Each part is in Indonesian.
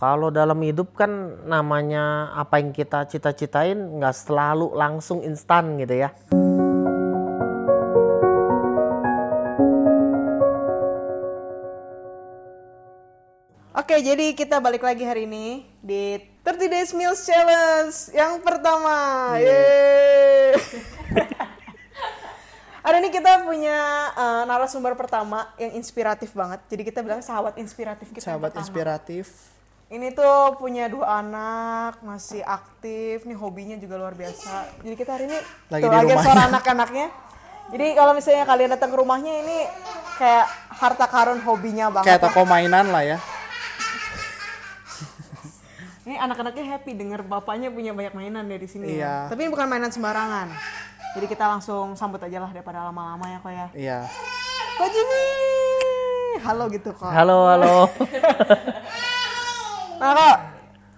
Kalau dalam hidup kan namanya apa yang kita cita-citain nggak selalu langsung instan gitu ya. Oke, jadi kita balik lagi hari ini di 30 Days Meals Challenge yang pertama. Yeay. Hari ini kita punya uh, narasumber pertama yang inspiratif banget. Jadi kita bilang sahabat inspiratif kita. sahabat inspiratif Ini tuh punya dua anak, masih aktif, nih hobinya juga luar biasa. Jadi kita hari ini Lagi tuh di lagi rumahnya. suara anak-anaknya. Jadi kalau misalnya kalian datang ke rumahnya ini kayak harta karun hobinya banget. kayak toko mainan lah ya Ini anak-anaknya happy denger bapaknya punya banyak mainan dari sini ya. Iya. Tapi ini bukan mainan sembarangan. Jadi kita langsung sambut aja lah daripada lama-lama ya kok ya. iya Kok Jimmy! Halo gitu kok. Halo, halo. Nah kok,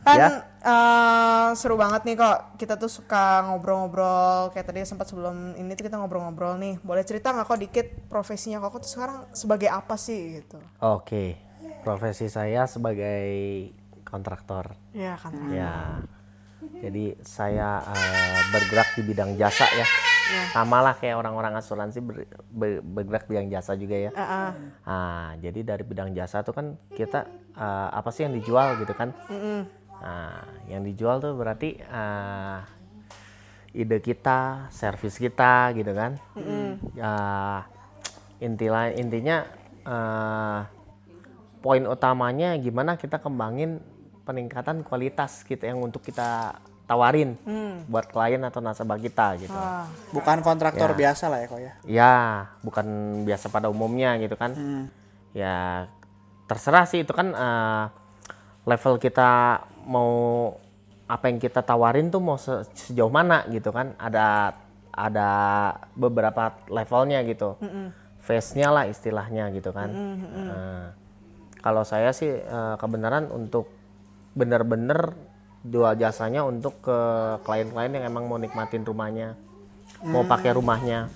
kan Ya. eh, seru banget nih kok. Kita tuh suka ngobrol-ngobrol. Kayak tadi sempat sebelum ini tuh kita ngobrol-ngobrol nih. Boleh cerita nggak kok dikit profesinya kok tuh sekarang sebagai apa sih gitu? Oke, profesi saya sebagai kontraktor. Ya kan. Ya, jadi saya eh, bergerak di bidang jasa ya. Ya. Sama lah kayak orang-orang asuransi ber- ber- bergerak di bidang jasa juga ya. Ah, ah. Nah, jadi dari bidang jasa tuh kan kita eh, apa sih yang dijual gitu kan? Mm-mm. Nah, yang dijual tuh berarti eh, ide kita, servis kita gitu kan? Ya, intilah intinya eh, poin utamanya gimana kita kembangin peningkatan kualitas gitu yang untuk kita tawarin buat klien atau nasabah kita gitu. Ah, bukan kontraktor biasa lah ya kok ya Ya, bukan biasa pada umumnya gitu kan. Hmm. Ya, terserah sih itu kan eh, level kita mau apa yang kita tawarin tuh mau se- sejauh mana gitu kan. Ada ada beberapa levelnya gitu. Phase-nya lah istilahnya gitu kan. Nah, kalau saya sih eh, kebenaran untuk bener-bener dua jasanya untuk ke klien-klien yang emang mau nikmatin rumahnya, mau pakai rumahnya.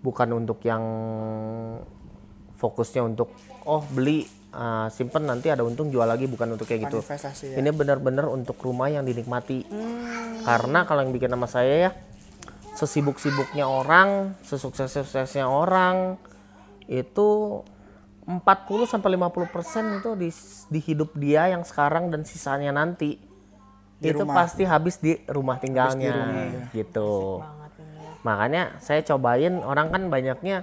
Bukan untuk yang fokusnya untuk oh beli uh, simpen nanti ada untung jual lagi bukan untuk kayak gitu. Investasi ya. Ini benar-benar untuk rumah yang dinikmati. Karena kalau yang bikin nama saya ya sesibuk-sibuknya orang sesukses-suksesnya orang itu 40 sampai 50 persen itu di, di hidup dia yang sekarang dan sisanya nanti. Di itu rumah. pasti habis di rumah tinggalnya gitu. Banget ini. makanya saya cobain orang kan banyaknya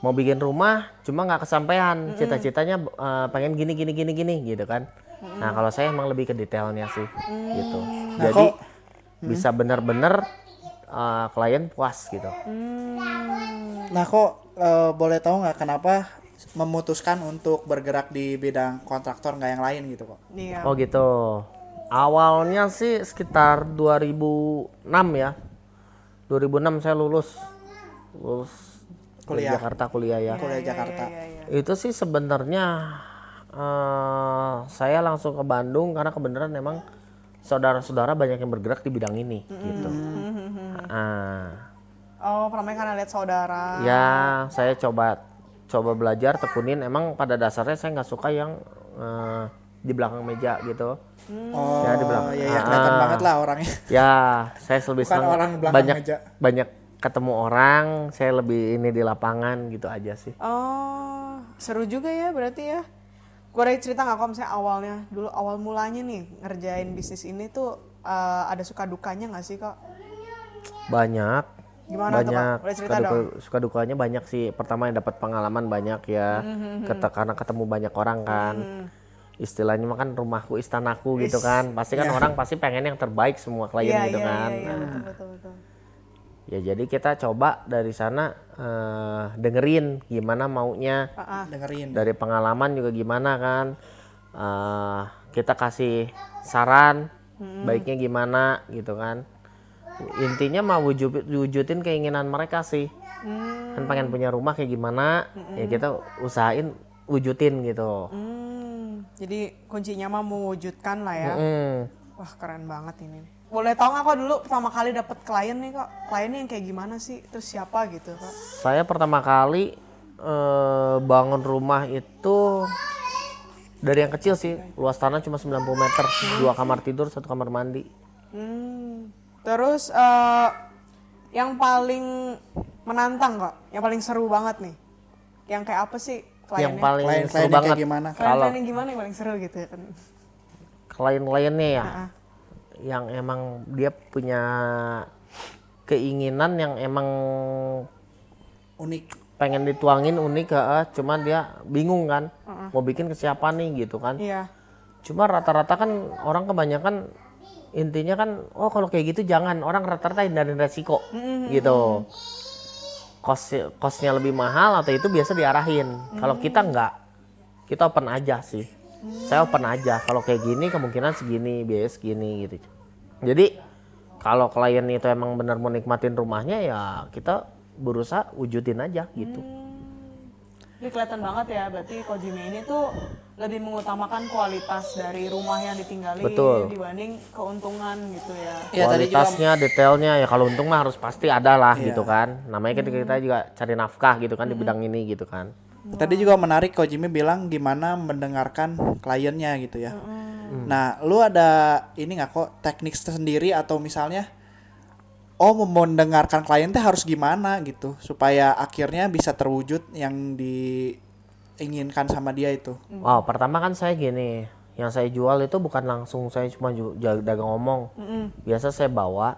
mau bikin rumah cuma nggak kesampaian. Cita-citanya eh, pengen gini gini gini gini gitu kan. Nah kalau saya emang lebih ke detailnya sih gitu. Nah, jadi kok- bisa bener-bener eh, klien puas gitu. Nah kok eh, boleh tahu nggak kenapa memutuskan untuk bergerak di bidang kontraktor nggak yang lain gitu kok Iya. oh gitu awalnya sih sekitar 2006 ya 2006 saya lulus lulus dari Kuliah. Jakarta kuliah ya kuliah Jakarta Iya, iya. itu sih sebenarnya eh, saya langsung ke Bandung karena kebenaran memang saudara-saudara banyak yang bergerak di bidang ini gitu. Ah, Oh, pertamanya karena lihat saudara. ya saya coba coba belajar tekunin. Emang pada dasarnya saya nggak suka yang eh, di belakang meja gitu. oh Ya, di belakang. ya, ya kelihatan Ah. banget lah orangnya Ya saya lebih Bukan senang orang belakang banyak meja. banyak ketemu orang. Saya lebih ini di lapangan gitu aja sih. Oh, seru juga ya berarti ya. Gue ada cerita nggak kok misalnya awalnya, dulu awal mulanya nih ngerjain bisnis ini tuh eh, ada suka dukanya nggak sih kok? Banyak. Gimana tuh, Pak? banyak. Cerita suka, duka- suka dukanya banyak sih. Pertama yang dapat pengalaman banyak ya. Mm-hmm, karena ketemu banyak orang kan. Istilahnya mah kan rumahku istanaku gitu Is, kan. Pasti kan orang pasti pengen yang terbaik semua klien Iya, gitu iya, kan. iya, iya, Nah, betul, betul, betul. ya jadi kita coba dari sana eh, dengerin gimana maunya. Ah. dengerin. Dari pengalaman juga gimana kan. Eh, kita kasih saran baiknya gimana gitu kan intinya mah wujud, wujudin keinginan mereka sih kan pengen punya rumah kayak gimana ya kita usahain wujudin gitu Hmm, jadi kuncinya mah mewujudkan lah ya. Mm. Wah keren banget ini. Boleh tahu nggak kok dulu pertama kali dapet klien nih kok? Kliennya yang kayak gimana sih? Terus siapa gitu kok? saya pertama kali eh, bangun rumah itu Dari yang kecil sih, luas tanah cuma 90 meter, dua kamar tidur, satu kamar mandi. Hmm. Terus eh, yang paling menantang kok, yang paling seru banget nih. Yang kayak apa sih Yang kliennya? paling seru Klien-kliennya banget kayak gimana? kalau Klien-klien yang gimana yang paling seru gitu ya kan? klien-kliennya ya, Ah, yang emang dia punya keinginan yang emang Unik. pengen dituangin unik, heeh, cuman dia bingung kan, mau bikin ke siapa nih gitu kan. Iya. Cuma rata-rata kan orang kebanyakan intinya kan, oh kalau kayak gitu jangan orang rata-rata hindarin resiko gitu. Kos kosnya lebih mahal atau itu biasa diarahin. Kalau kita enggak, kita open aja sih. Saya open aja. Kalau kayak gini kemungkinan segini, biaya segini gitu. Jadi kalau klien itu emang benar mau nikmatin rumahnya ya kita berusaha wujudin aja gitu. Ini kelihatan banget ya, berarti Kojime ini tuh lebih mengutamakan kualitas dari rumah yang ditinggali Betul. dibanding keuntungan gitu ya. Iya tadi juga Kualitasnya, detailnya ya kalau untung mah harus pasti ada lah gitu kan. Namanya kita, kita juga cari nafkah gitu kan di bidang ini gitu kan. Tadi juga menarik kok Jimmy bilang gimana mendengarkan kliennya gitu ya. Nah, lu ada ini nggak kok teknik sendiri atau misalnya oh mau mendengarkan klien teh harus gimana gitu supaya akhirnya bisa terwujud yang diinginkan sama dia itu. Wow, pertama kan saya gini, yang saya jual itu bukan langsung saya cuma ju- ja- dagang ngomong. Biasa saya bawa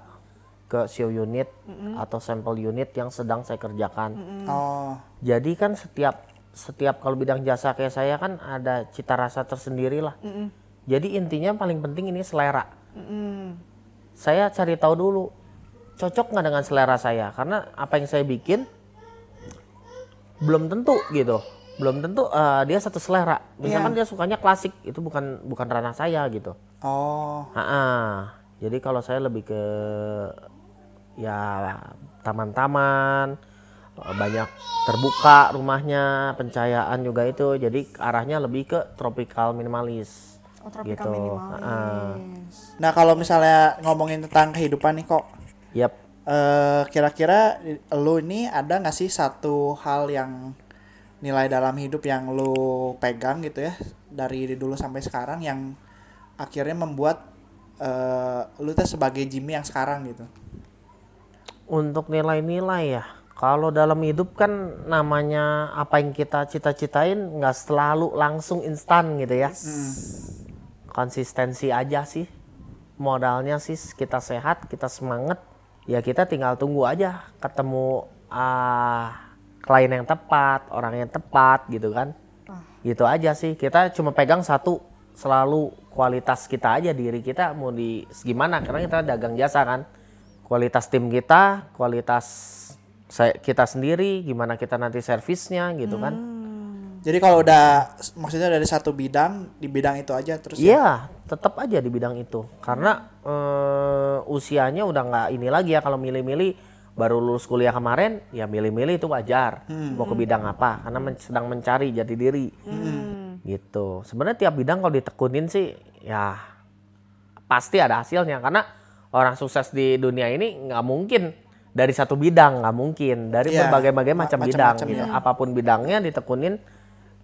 ke show unit atau sampel unit yang sedang saya kerjakan. Oh, Jadi kan setiap setiap kalau bidang jasa kayak saya kan ada cita rasa tersendiri lah. Jadi intinya paling penting ini selera. Saya cari tahu dulu cocok nggak dengan selera saya karena apa yang saya bikin belum tentu gitu. Belum tentu eh, dia satu selera. Misalkan dia sukanya klasik itu bukan bukan ranah saya gitu. oh, Ha-ha. Jadi kalau saya lebih ke ya taman-taman eh, banyak terbuka rumahnya, pencahayaan juga itu. Jadi arahnya lebih ke tropical minimalis. Oh, tropical Gitu. minimalis. nah kalau misalnya ngomongin tentang kehidupan nih kok, Yap. eh, kira-kira lu ini ada nggak sih satu hal yang nilai dalam hidup yang lu pegang gitu ya dari dulu sampai sekarang yang akhirnya membuat eh, lu tuh sebagai Jimmy yang sekarang gitu. Untuk nilai-nilai ya. Kalau dalam hidup kan namanya apa yang kita cita-citain nggak selalu langsung instan gitu ya. Konsistensi aja sih. Modalnya sih kita sehat, kita semangat. Ya kita tinggal tunggu aja ketemu ah klien yang tepat, orang yang tepat gitu kan. Gitu aja sih. Kita cuma pegang satu selalu kualitas kita aja diri kita mau di gimana karena kita dagang jasa kan kualitas tim kita, kualitas saya, kita sendiri, gimana kita nanti servisnya gitu kan. Jadi kalau udah maksudnya dari satu bidang di bidang itu aja terus ya. Iya, tetap aja di bidang itu. Karena eh, usianya udah nggak ini lagi ya kalau milih-milih baru lulus kuliah kemarin, ya milih-milih itu wajar. Mau ke bidang apa? Karena men- sedang mencari jati diri. Gitu. Sebenarnya tiap bidang kalau ditekunin sih ya pasti ada hasilnya karena orang sukses di dunia ini nggak mungkin dari satu bidang nggak mungkin dari Iya, berbagai-bagai ma- macam bidang gitu. ya. apa pun bidangnya ditekunin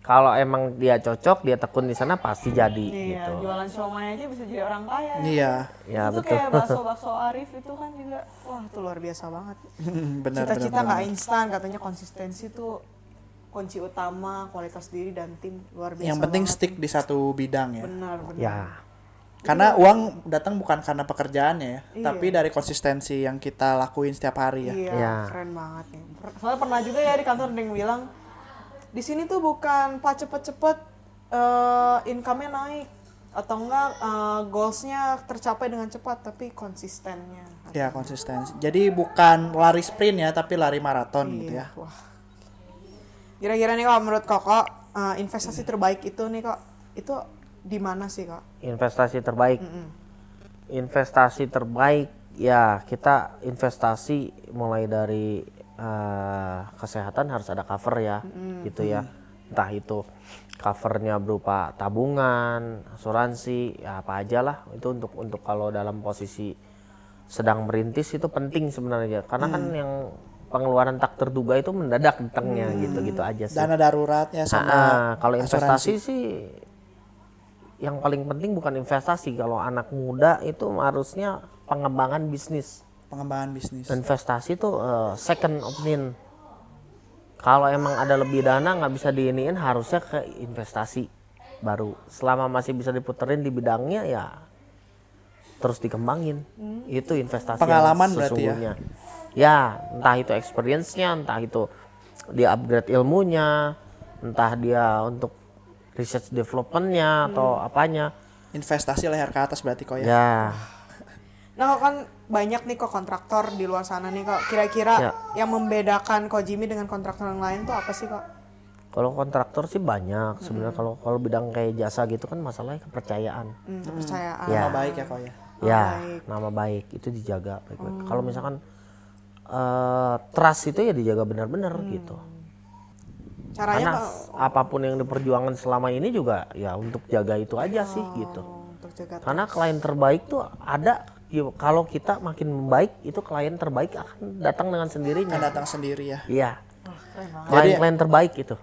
kalau emang dia cocok dia tekun di sana pasti jadi Iya, gitu jualan siomay aja bisa jadi orang kaya. Iya. ya itu betul kayak bakso-bakso Arif itu kan juga wah itu luar biasa banget. benar benar. Cita-cita nggak instan katanya konsistensi tuh kunci utama kualitas diri dan tim luar biasa. Yang penting banget. stick di satu bidang ya. benar benar. ya Karena uang datang bukan karena pekerjaannya ya, Iya. tapi dari konsistensi yang kita lakuin setiap hari ya. Iya, Iya. keren banget nih. Soalnya pernah juga ya di kantor ada yang bilang di sini tuh bukan pak cepet-cepet eh, income-nya naik atau enggak eh, goals-nya tercapai dengan cepat tapi konsistennya. Ya konsistensi. Jadi bukan lari sprint ya, tapi lari maraton gitu ya. Wah. Kira-kira nih kok menurut Koko eh, investasi terbaik itu nih kok itu di mana sih kok? investasi terbaik investasi terbaik ya kita investasi mulai dari eh, kesehatan harus ada cover ya gitu ya. Entah itu covernya berupa tabungan asuransi ya apa aja lah. Itu untuk untuk kalau dalam posisi sedang merintis itu penting sebenarnya. Karena kan yang pengeluaran tak terduga itu mendadak datangnya gitu gitu aja sih. Dana daruratnya sama Ah, kalau asuransi. investasi sih yang paling penting bukan investasi. Kalau anak muda itu harusnya pengembangan bisnis. Pengembangan bisnis. Investasi itu eh, second opinion. Kalau emang ada lebih dana nggak bisa diiniin harusnya ke investasi baru. Selama masih bisa diputerin di bidangnya ya terus dikembangin. Itu investasi Pengalaman berarti ya? Ya, entah itu experience-nya, entah itu dia upgrade ilmunya, entah dia untuk research development-nya atau apanya. Investasi leher ke atas berarti kok ya. Ya, Nah kan banyak nih kok kontraktor di luar sana nih kok. Kira-kira Ya. yang membedakan Kojimi dengan kontraktor yang lain tuh apa sih kok? kalau kontraktor sih banyak sebenarnya kalau kalau bidang kayak jasa gitu kan masalahnya kepercayaan. Hmm, kepercayaan. Ya. Nama baik ya kok ya. ya, baik. nama baik itu dijaga baik-baik. Kalau misalkan eh, trust itu ya dijaga benar-benar gitu. Caranya Karena kok s- apa pun yang diperjuangkan selama ini juga ya untuk jaga itu aja sih gitu. oh, untuk jaga Karena klien terbaik tuh ada ya, kalau kita makin membaik itu klien terbaik akan datang dengan sendirinya. datang sendiri ya. Iya. keren banget. Klien-klien terbaik itu.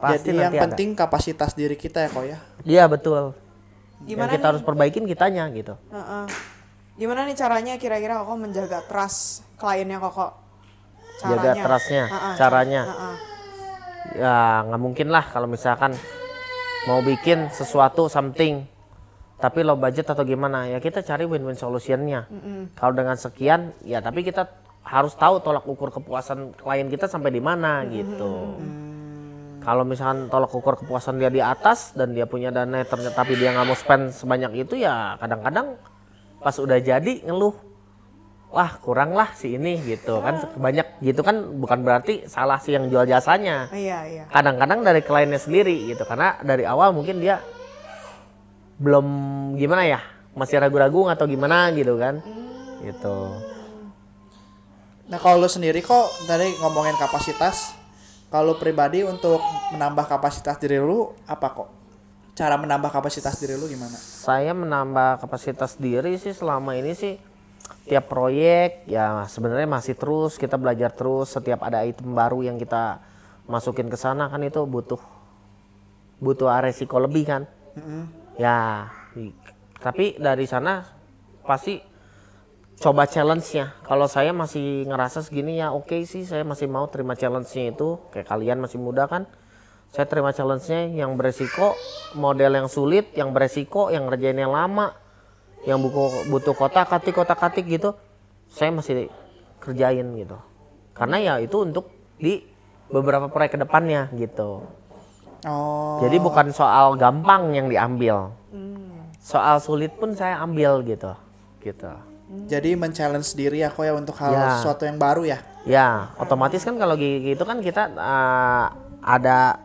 Pasti Jadi yang nanti ada. penting kapasitas diri kita ya kok ya. Iya betul. Gimana yang kita harus perbaikin kitanya gitu. Heeh. Gimana nih caranya kira-kira kok menjaga trust kliennya kok? Jaga trustnya, caranya. Heeh. Ya nggak mungkin lah kalau misalkan mau bikin sesuatu something tapi low budget atau gimana? Ya kita cari win-win solutionnya. Kalau dengan sekian ya tapi kita harus tahu tolak ukur kepuasan klien kita sampai di mana gitu. Kalau misalkan tolak ukur kepuasan dia di atas dan dia punya dana ternyata tapi dia nggak mau spend sebanyak itu ya kadang-kadang pas udah jadi ngeluh wah kurang lah si ini gitu kan. Banyak gitu kan bukan berarti salah si yang jual jasanya. Iya, iya. kadang-kadang dari kliennya sendiri gitu karena dari awal mungkin dia belum gimana ya? Masih ragu-ragu atau gimana gitu kan? Gitu. Nah kalau lu sendiri kok tadi ngomongin kapasitas, kalau pribadi untuk menambah kapasitas diri lu apa kok? Cara menambah kapasitas diri lu gimana? saya menambah kapasitas diri sih selama ini sih tiap proyek ya sebenarnya masih terus kita belajar terus setiap ada item baru yang kita masukin ke sana kan itu butuh butuh resiko lebih kan ya tapi dari sana pasti coba challenge-nya. Kalau saya masih ngerasa segini ya oke sih saya masih mau terima challenge-nya itu. Kayak kalian masih muda kan saya terima challenge-nya yang beresiko model yang sulit yang beresiko yang ngerjainnya lama yang buku butuh kotak katik kotak katik gitu saya masih kerjain gitu. Karena ya itu untuk di beberapa proyek ke depannya gitu Oh, jadi bukan soal gampang yang diambil soal sulit pun saya ambil gitu gitu jadi men-challenge diri ya kok ya untuk hal Ya. sesuatu yang baru ya. Ya, otomatis kan kalau gi- gitu kan kita eh, ada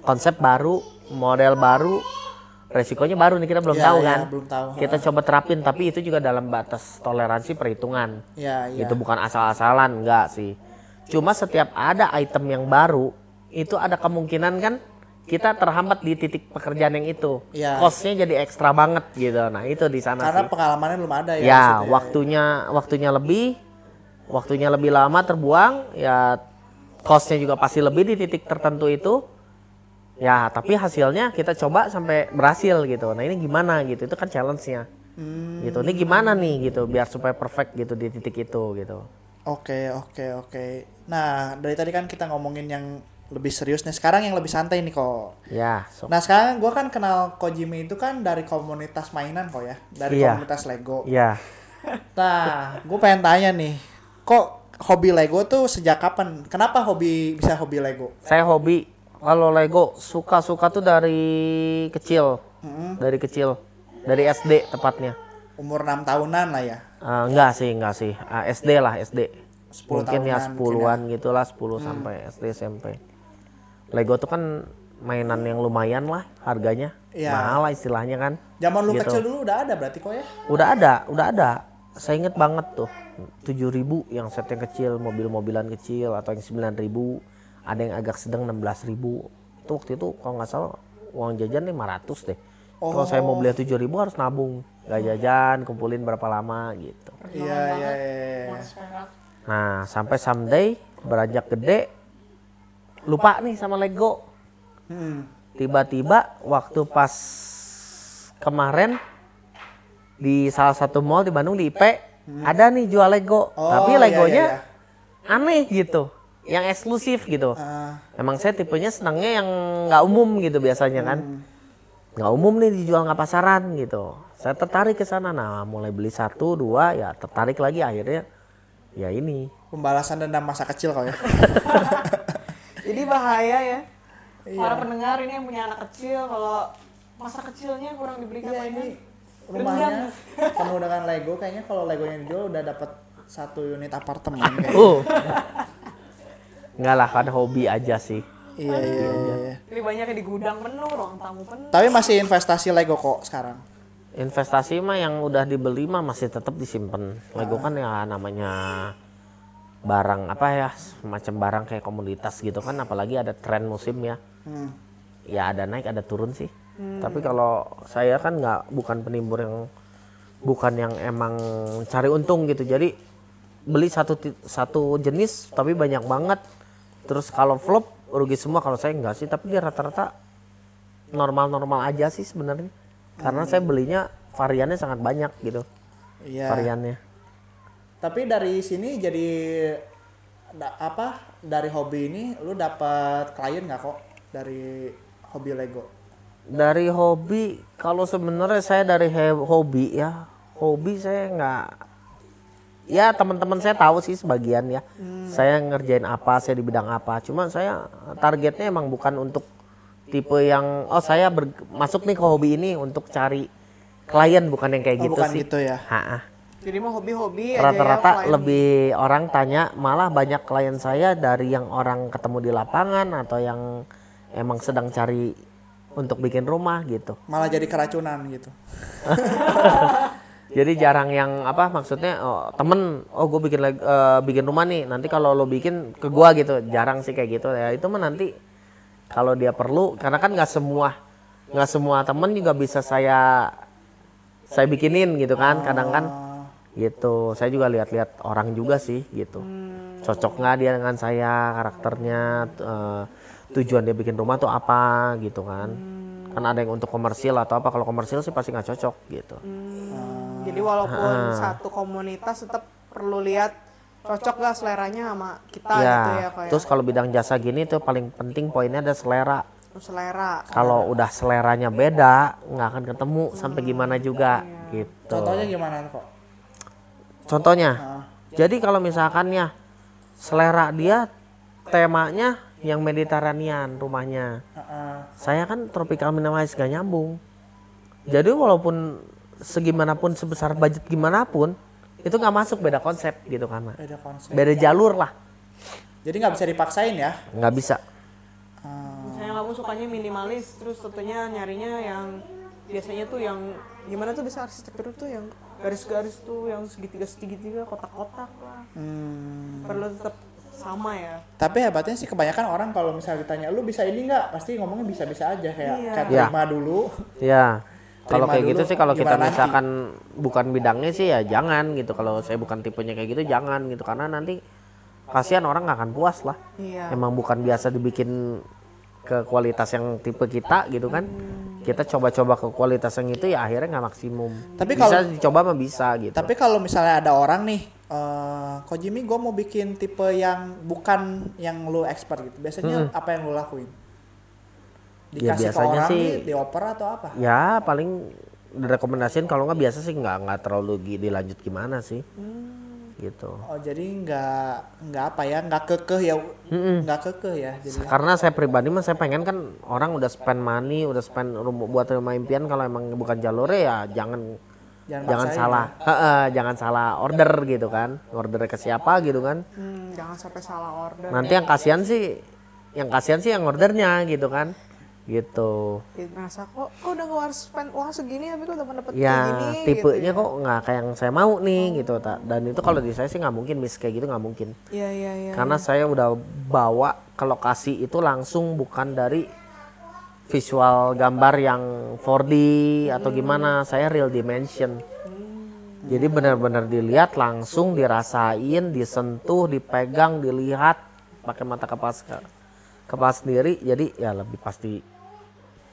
konsep baru, model baru, resikonya baru nih kita belum Ya, tahu ya, kan. belum tahu. Kita coba terapin, tapi itu juga dalam batas toleransi perhitungan. Ya, ya. Itu bukan asal-asalan, enggak sih. Cuma setiap ada item yang baru, itu ada kemungkinan kan kita terhambat di titik pekerjaan yang itu. Ya. Costnya jadi ekstra banget gitu. Nah itu di sana Karena sih. pengalamannya belum ada ya. Ya, waktunya waktunya lebih, waktunya lebih lama terbuang, ya costnya juga pasti lebih di titik tertentu itu. Ya, tapi hasilnya kita coba sampai berhasil gitu. Nah ini gimana gitu? Itu kan challenge-nya. Hmm. Gitu. Ini gimana nih gitu biar supaya perfect gitu di titik itu gitu. Oke, oke, oke. Nah, dari tadi kan kita ngomongin yang lebih serius nih. Sekarang yang lebih santai nih kok. Ya, so, Nah sekarang gue kan kenal Kojimi itu kan dari komunitas mainan kok ya, dari Iya. komunitas Lego. ya. Nah, gue pengen tanya nih, kok hobi Lego tuh sejak kapan? Kenapa hobi bisa hobi Lego? Saya hobi kalau Lego suka-suka tuh dari kecil. Dari kecil. Dari SD tepatnya. Umur 6 tahunan lah ya. Ah, enggak sih, enggak sih. Ah, SD lah, SD. 10 mungkin ya 10-an gitulah, 10 sampai SD SMP. Lego tuh kan mainan yang lumayan lah harganya. Iya. Mahal lah istilahnya kan. Zaman lu Gitu. kecil dulu udah ada berarti kok ya? Udah ada, udah ada. Saya inget banget tuh. 7000 yang set yang kecil, mobil-mobilan kecil atau yang 9000, ada yang agak sedang 16000. Itu waktu itu kalau nggak salah uang jajan 500 deh. Kalau saya mau beli 7000 harus nabung. Gak jajan, kumpulin berapa lama gitu. Iya, iya, iya. iya. Nah, sampai someday beranjak gede lupa nih sama Lego. Hmm. Tiba-tiba waktu pas kemarin di salah satu mall di Bandung di IP ada nih jual Lego, Oh, tapi iya, Legonya iya, aneh gitu, yang eksklusif gitu. Ah, Emang saya tipenya senangnya yang nggak umum gitu biasanya kan, nggak umum nih dijual nggak pasaran gitu. Saya tertarik ke sana, nah mulai beli satu dua ya tertarik lagi akhirnya ya ini. pembalasan dendam masa kecil kau ya. Jadi bahaya ya. Iya. Para pendengar ini yang punya anak kecil kalau masa kecilnya kurang diberikan Iya mainan. ini rumahnya penuh dengan Lego. Kayaknya kalau Legonya dijual udah dapat satu unit apartemen. kayaknya. Uh, nggak lah kan hobi aja sih. iya iya iya. iya. Ini banyaknya di gudang penuh, ruang tamu penuh. Tapi masih investasi Lego kok sekarang. Investasi mah yang udah dibeli mah masih tetap disimpan. Lego kan ya namanya barang apa ya semacam barang kayak komoditas gitu kan apalagi ada tren musim ya. Hmm. ya ada naik ada turun sih. Tapi kalau saya kan nggak bukan penimbun yang bukan yang emang cari untung gitu. Jadi beli satu satu jenis tapi banyak banget. Terus kalau flop rugi semua. Kalau saya enggak sih tapi dia rata-rata normal-normal aja sih sebenarnya. Karena saya belinya variannya sangat banyak gitu. Iya. variannya Tapi dari sini jadi da- apa? Dari hobi ini lu dapat klien nggak kok dari hobi Lego? dari hobi kalau sebenarnya saya dari hobi ya hobi saya nggak ya teman-teman saya tahu sih sebagian ya saya ngerjain apa saya di bidang apa cuma saya targetnya emang bukan untuk tipe yang oh saya ber- masuk nih ke hobi ini untuk cari klien bukan yang kayak Oh, gitu bukan sih gitu ya. Ha-ha. Jadi mau hobi-hobi ya. rata-rata klien. lebih orang tanya malah banyak klien saya dari yang orang ketemu di lapangan atau yang emang sedang cari untuk bikin rumah gitu Malah jadi keracunan gitu. Jadi jarang yang apa maksudnya oh, temen oh gue bikin lag- eh, bikin rumah nih nanti kalau lo bikin ke gua gitu jarang sih kayak gitu ya itu mah nanti kalau dia perlu karena kan nggak semua nggak semua temen juga bisa saya saya bikinin gitu kan kadang kan gitu. Saya juga lihat-lihat orang juga sih gitu. Cocok nggak dia dengan saya karakternya eh, tujuan dia bikin rumah tuh apa gitu kan. Kan ada yang untuk komersil atau apa kalau komersil sih pasti nggak cocok gitu. Hmm, Jadi walaupun satu komunitas tetap perlu lihat cocok gak seleranya sama kita ya, gitu ya kayak terus kalau bidang jasa gini tuh paling penting poinnya ada selera. selera. Kalau udah seleranya beda, nggak akan ketemu sampai gimana juga gitu. Contohnya gimana kok? Contohnya, jadi kalau misalkan ya selera dia temanya yang Mediterranean rumahnya, Heeh. saya kan tropical minimalis gak nyambung. Jadi walaupun segimanapun sebesar budget gimana pun, itu nggak masuk beda konsep gitu kan, beda konsep. beda jalur lah, Jadi nggak bisa dipaksain ya. nggak bisa. Misalnya kamu sukanya minimalis, terus tentunya nyarinya yang biasanya tuh yang gimana tuh bisa arsitektur tuh yang garis-garis tuh yang segitiga-segitiga kotak-kotak lah. Hmm. Perlu tetap sama ya. Tapi hebatnya sih kebanyakan orang kalau misalnya ditanya lu bisa ini nggak, pasti ngomongnya bisa-bisa aja kayak Iya. kayak Iya. terima dulu. Ya, kalau kayak gitu sih kalau kita nanti? misalkan bukan bidangnya sih ya jangan gitu. Kalau saya bukan tipenya kayak gitu jangan gitu karena nanti kasihan orang nggak akan puas lah. Iya. Emang bukan biasa dibikin ke kualitas yang tipe kita gitu kan. Kita coba-coba ke kualitas yang itu ya akhirnya nggak maksimum. Tapi bisa kalau- dicoba mah bisa gitu. Tapi kalau misalnya ada orang nih, eh Kojimi gue mau bikin tipe yang bukan yang lu expert gitu. Biasanya apa yang lu lakuin? Ya, Dikasih ke biasanya orang sih- nih, dioper atau apa? ya paling direkomendasiin kalau nggak biasa sih nggak nggak terlalu dilanjut gimana sih. Gitu. Oh jadi nggak nggak apa ya, nggak kekeh ya, nggak kekeh ya. Jadi karena saya pribadi mah saya pengen kan orang udah spend money udah spend rum- buat rumah impian kalau emang bukan jalurnya ya jangan Jangan jangan salah Heeh, jangan salah order gitu kan order ke siapa gitu kan Hmm, jangan sampai salah order. nanti yang kasihan sih yang kasihan sih yang ordernya gitu kan gitu. Ngerasa kok kok udah ngeluarin spend uang segini tapi kok udah dapat kayak ya gini tipenya gitu. kok nggak kayak yang saya mau nih gitu tak dan itu kalau di saya sih nggak mungkin miss. Kayak gitu nggak mungkin. Iya iya iya. karena saya udah bawa ke lokasi itu langsung bukan dari visual gambar yang 4D atau gimana. Saya real dimension. Jadi benar-benar dilihat langsung dirasain disentuh dipegang dilihat pakai mata kepala kepala sendiri jadi ya lebih pasti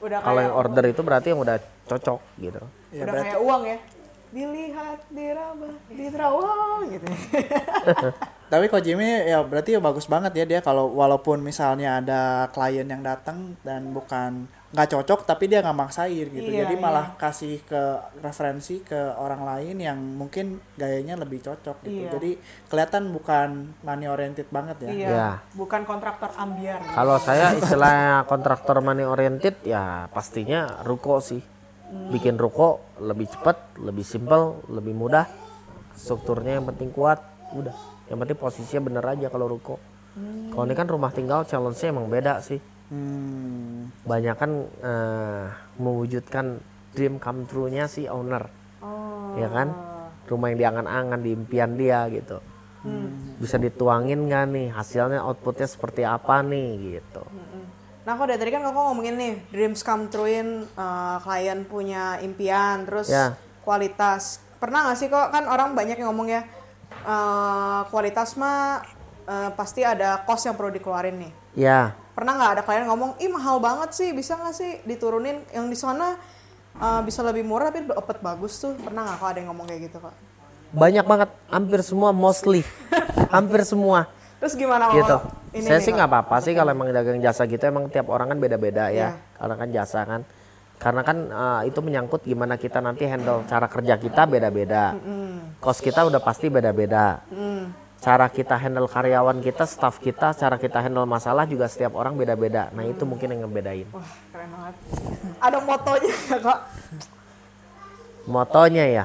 Udah Kalau yang order itu berarti yang udah cocok gitu. Ya, udah berarti- kayak uang ya. Dilihat, diraba, diterawang gitu. Tapi Ko Jimmy ya berarti ya bagus banget ya dia kalau walaupun misalnya ada klien yang datang dan bukan nggak cocok tapi dia nggak maksain gitu. Iya, Jadi iya. malah kasih ke referensi ke orang lain yang mungkin gayanya lebih cocok gitu. Iya. Jadi kelihatan bukan money oriented banget ya. Iya. Ya. Bukan kontraktor ambiar. Kalau saya istilahnya kontraktor money oriented ya pastinya ruko sih. Bikin ruko lebih cepat, lebih simpel, lebih mudah. Strukturnya yang penting kuat, udah. Yang penting posisinya bener aja kalau ruko. Kalau ini kan rumah tinggal challenge-nya emang beda sih. Hmm. Banyak kan eh, mewujudkan dream come true-nya si owner. Oh. Ya kan? Rumah yang diangan-angan di impian dia gitu. Bisa dituangin nggak nih hasilnya outputnya seperti apa nih gitu. Nah, kok dari tadi kan kakak ngomongin nih, dreams come true-in, uh, klien punya impian, terus Ya. kualitas. Pernah nggak sih kok, kan orang banyak yang ngomong ya, uh, kualitas mah uh, pasti ada cost yang perlu dikeluarin nih. Ya, Pernah nggak ada klien ngomong, ih mahal banget sih, bisa nggak sih diturunin yang di sana uh, bisa lebih murah tapi dapat bagus tuh. Pernah nggak kok ada yang ngomong kayak gitu kok? banyak banget, hampir semua mostly, hampir semua Terus gimana gitu. ini Saya nih, sih nggak apa-apa sih kalau emang dagang jasa gitu, emang tiap orang kan beda-beda ya, karena kan jasa kan. Karena kan eh, itu menyangkut gimana kita nanti handle cara kerja kita beda-beda, kos kita udah pasti beda-beda. Hmm. Cara kita handle karyawan kita, staff kita, cara kita handle masalah juga setiap orang beda-beda. Nah itu mungkin yang ngebedain. Wah, keren banget. Ada motonya nggak, kak? Motonya ya,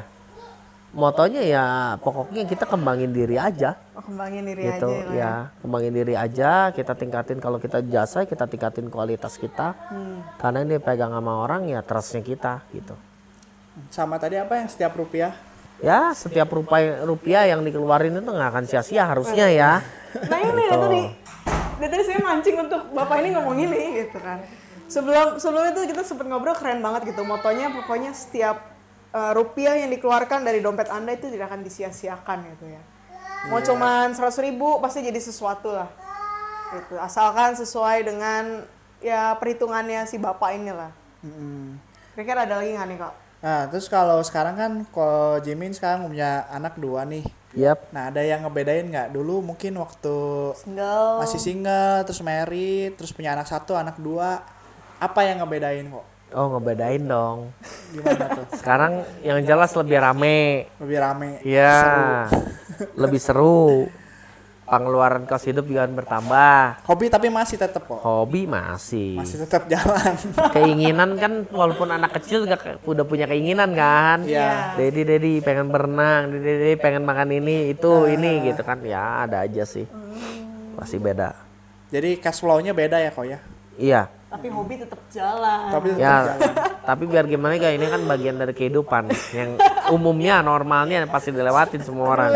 motonya ya pokoknya kita kembangin diri aja. Oh, kembangin diri gitu aja ya, Kak, ya kembangin diri aja kita tingkatin kalau kita jasa kita tingkatin kualitas kita Hmm. karena ini pegang sama orang ya trustnya kita gitu Sama tadi apa yang setiap rupiah? Ya setiap rupiah rupiah yang dikeluarin itu nggak akan sia-sia harusnya ya Nah ini ya tadi, dari tadi saya mancing untuk bapak ini ngomong ini gitu kan. Sebelum sebelum itu kita sempat ngobrol keren banget gitu. Motonya pokoknya setiap uh, rupiah yang dikeluarkan dari dompet anda itu tidak akan disia-siakan gitu ya. Mau cuman seratus ribu pasti jadi sesuatu lah. Gitu. Asalkan sesuai dengan ya perhitungannya si bapak ini lah. Mm-mm. Kira-kira ada lagi nggak nih kak? Nah, terus kalau sekarang kan Ko Jimin sekarang punya anak dua nih. yap Nah, ada yang ngebedain nggak? Dulu mungkin waktu Single. masih single, terus married, terus punya anak satu, anak dua. Apa yang ngebedain kok? oh ngebedain dong Gimana tuh? sekarang yang jelas lebih rame Lebih rame. ya lebih seru pengeluaran kos hidup juga bertambah Hobi tapi masih tetap kok. hobi masih Masih tetap jalan. keinginan kan walaupun anak kecil juga ke- udah punya keinginan kan Iya. Dedi Dedi pengen berenang Dedi Dedi pengen makan ini itu ini gitu kan ya ada aja sih pasti beda Jadi cash flow-nya beda ya kok ya. iya Tapi hobi tetap jalan. Tapi tetap ya jalan. tapi biar gimana kayak ini kan bagian dari kehidupan yang umumnya normalnya pasti dilewatin semua orang.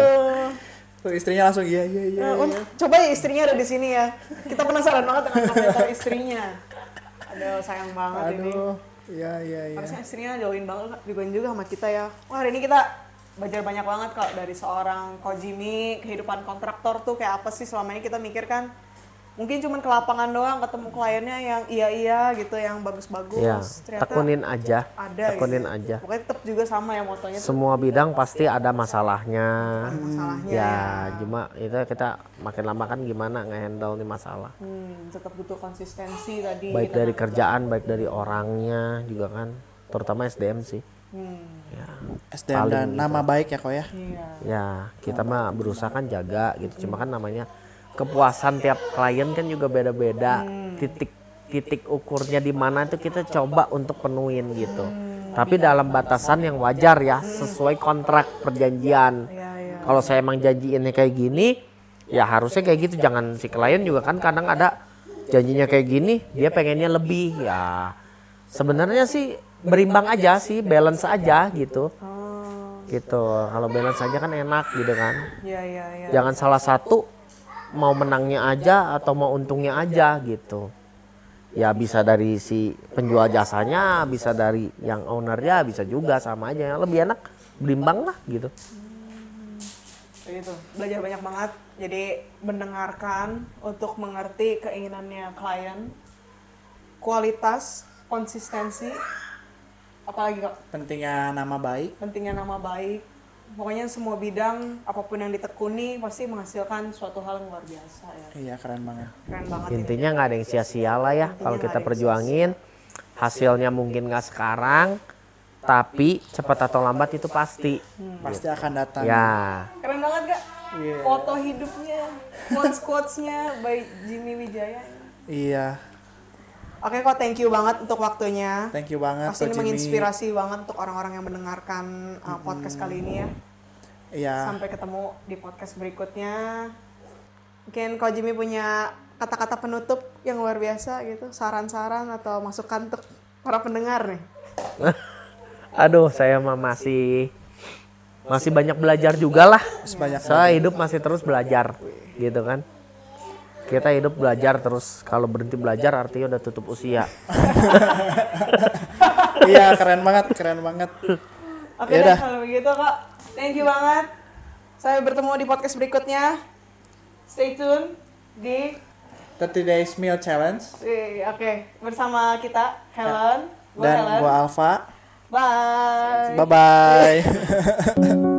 Tuh istrinya langsung iya iya iya. Eh, un- coba ya istrinya ada di sini ya. Kita penasaran banget dengan komentar istrinya. Aduh, sayang banget ini. Aduh. Iya iya iya. Harusnya istrinya jauhin banget, join juga sama kita ya. Wah, hari ini kita belajar banyak banget kok dari seorang Kojimi, kehidupan kontraktor tuh kayak apa sih selama ini kita mikir kan mungkin cuman ke lapangan doang ketemu kliennya yang iya-iya gitu, yang bagus-bagus. ya Ternyata tekunin aja ada tekunin gitu. aja Pokoknya tetap juga sama ya motonya tuh semua bidang pasti ada masalahnya masalahnya ya ya. cuma itu kita makin lama kan gimana ngehandle nih masalah Hmm, tetap butuh konsistensi tadi. baik dari kerjaan baik dari orangnya juga kan terutama SDM sih Hmm, ya SDM dan nama baik ya kok ya. iya. ya kita mah berusaha kan jaga gitu cuma kan namanya kepuasan tiap klien kan juga beda-beda. Titik titik ukurnya di mana itu kita coba untuk penuhin gitu. Tapi dalam batasan yang wajar ya sesuai kontrak perjanjian. Iya, iya. kalau saya emang janjiinnya kayak gini ya harusnya kayak gitu. Jangan si klien juga kan kadang ada janjinya kayak gini dia pengennya lebih. Ya sebenarnya sih berimbang aja sih balance aja gitu. Oh, gitu. Kalau balance aja kan enak gitu kan. Iya iya iya. jangan salah satu mau menangnya aja atau mau untungnya aja gitu. Ya bisa dari si penjual jasanya bisa dari yang ownernya bisa juga sama aja. Lebih enak berimbang lah gitu. Kayak gitu. Belajar banyak banget. Jadi mendengarkan untuk mengerti keinginannya klien, kualitas, konsistensi. Apalagi kok pentingnya nama baik. Pentingnya nama baik pokoknya semua bidang apa pun yang ditekuni pasti menghasilkan suatu hal yang luar biasa ya. Iya keren banget. Keren banget ini. Intinya nggak ada yang sia-sia lah ya kalau kita perjuangin. Hasilnya mungkin nggak sekarang, tapi cepat atau lambat itu pasti. pasti akan datang. Ya, keren banget gak Iya. foto hidupnya quotes quotesnya by Jimmy Wijaya. Iya. Oke kok thank you banget untuk waktunya. Thank you banget pasti ini Jimmy. menginspirasi banget untuk orang-orang yang mendengarkan uh, podcast kali ini ya iya sampai ketemu di podcast berikutnya mungkin kalau Jimmy punya kata-kata penutup yang luar biasa gitu saran-saran atau masukan untuk para pendengar nih aduh saya mah masih masih banyak belajar juga lah. Saya hidup masih terus belajar, gitu kan. Kita hidup belajar terus. Kalau berhenti belajar artinya udah tutup usia. iya keren banget keren banget Oke Yaudah. deh kalau begitu kak, thank you banget. Saya bertemu di podcast berikutnya. Stay tune di, 30 days meal challenge oke bersama kita Helen, gua dan Helen. gua Alfa Bye. bye bye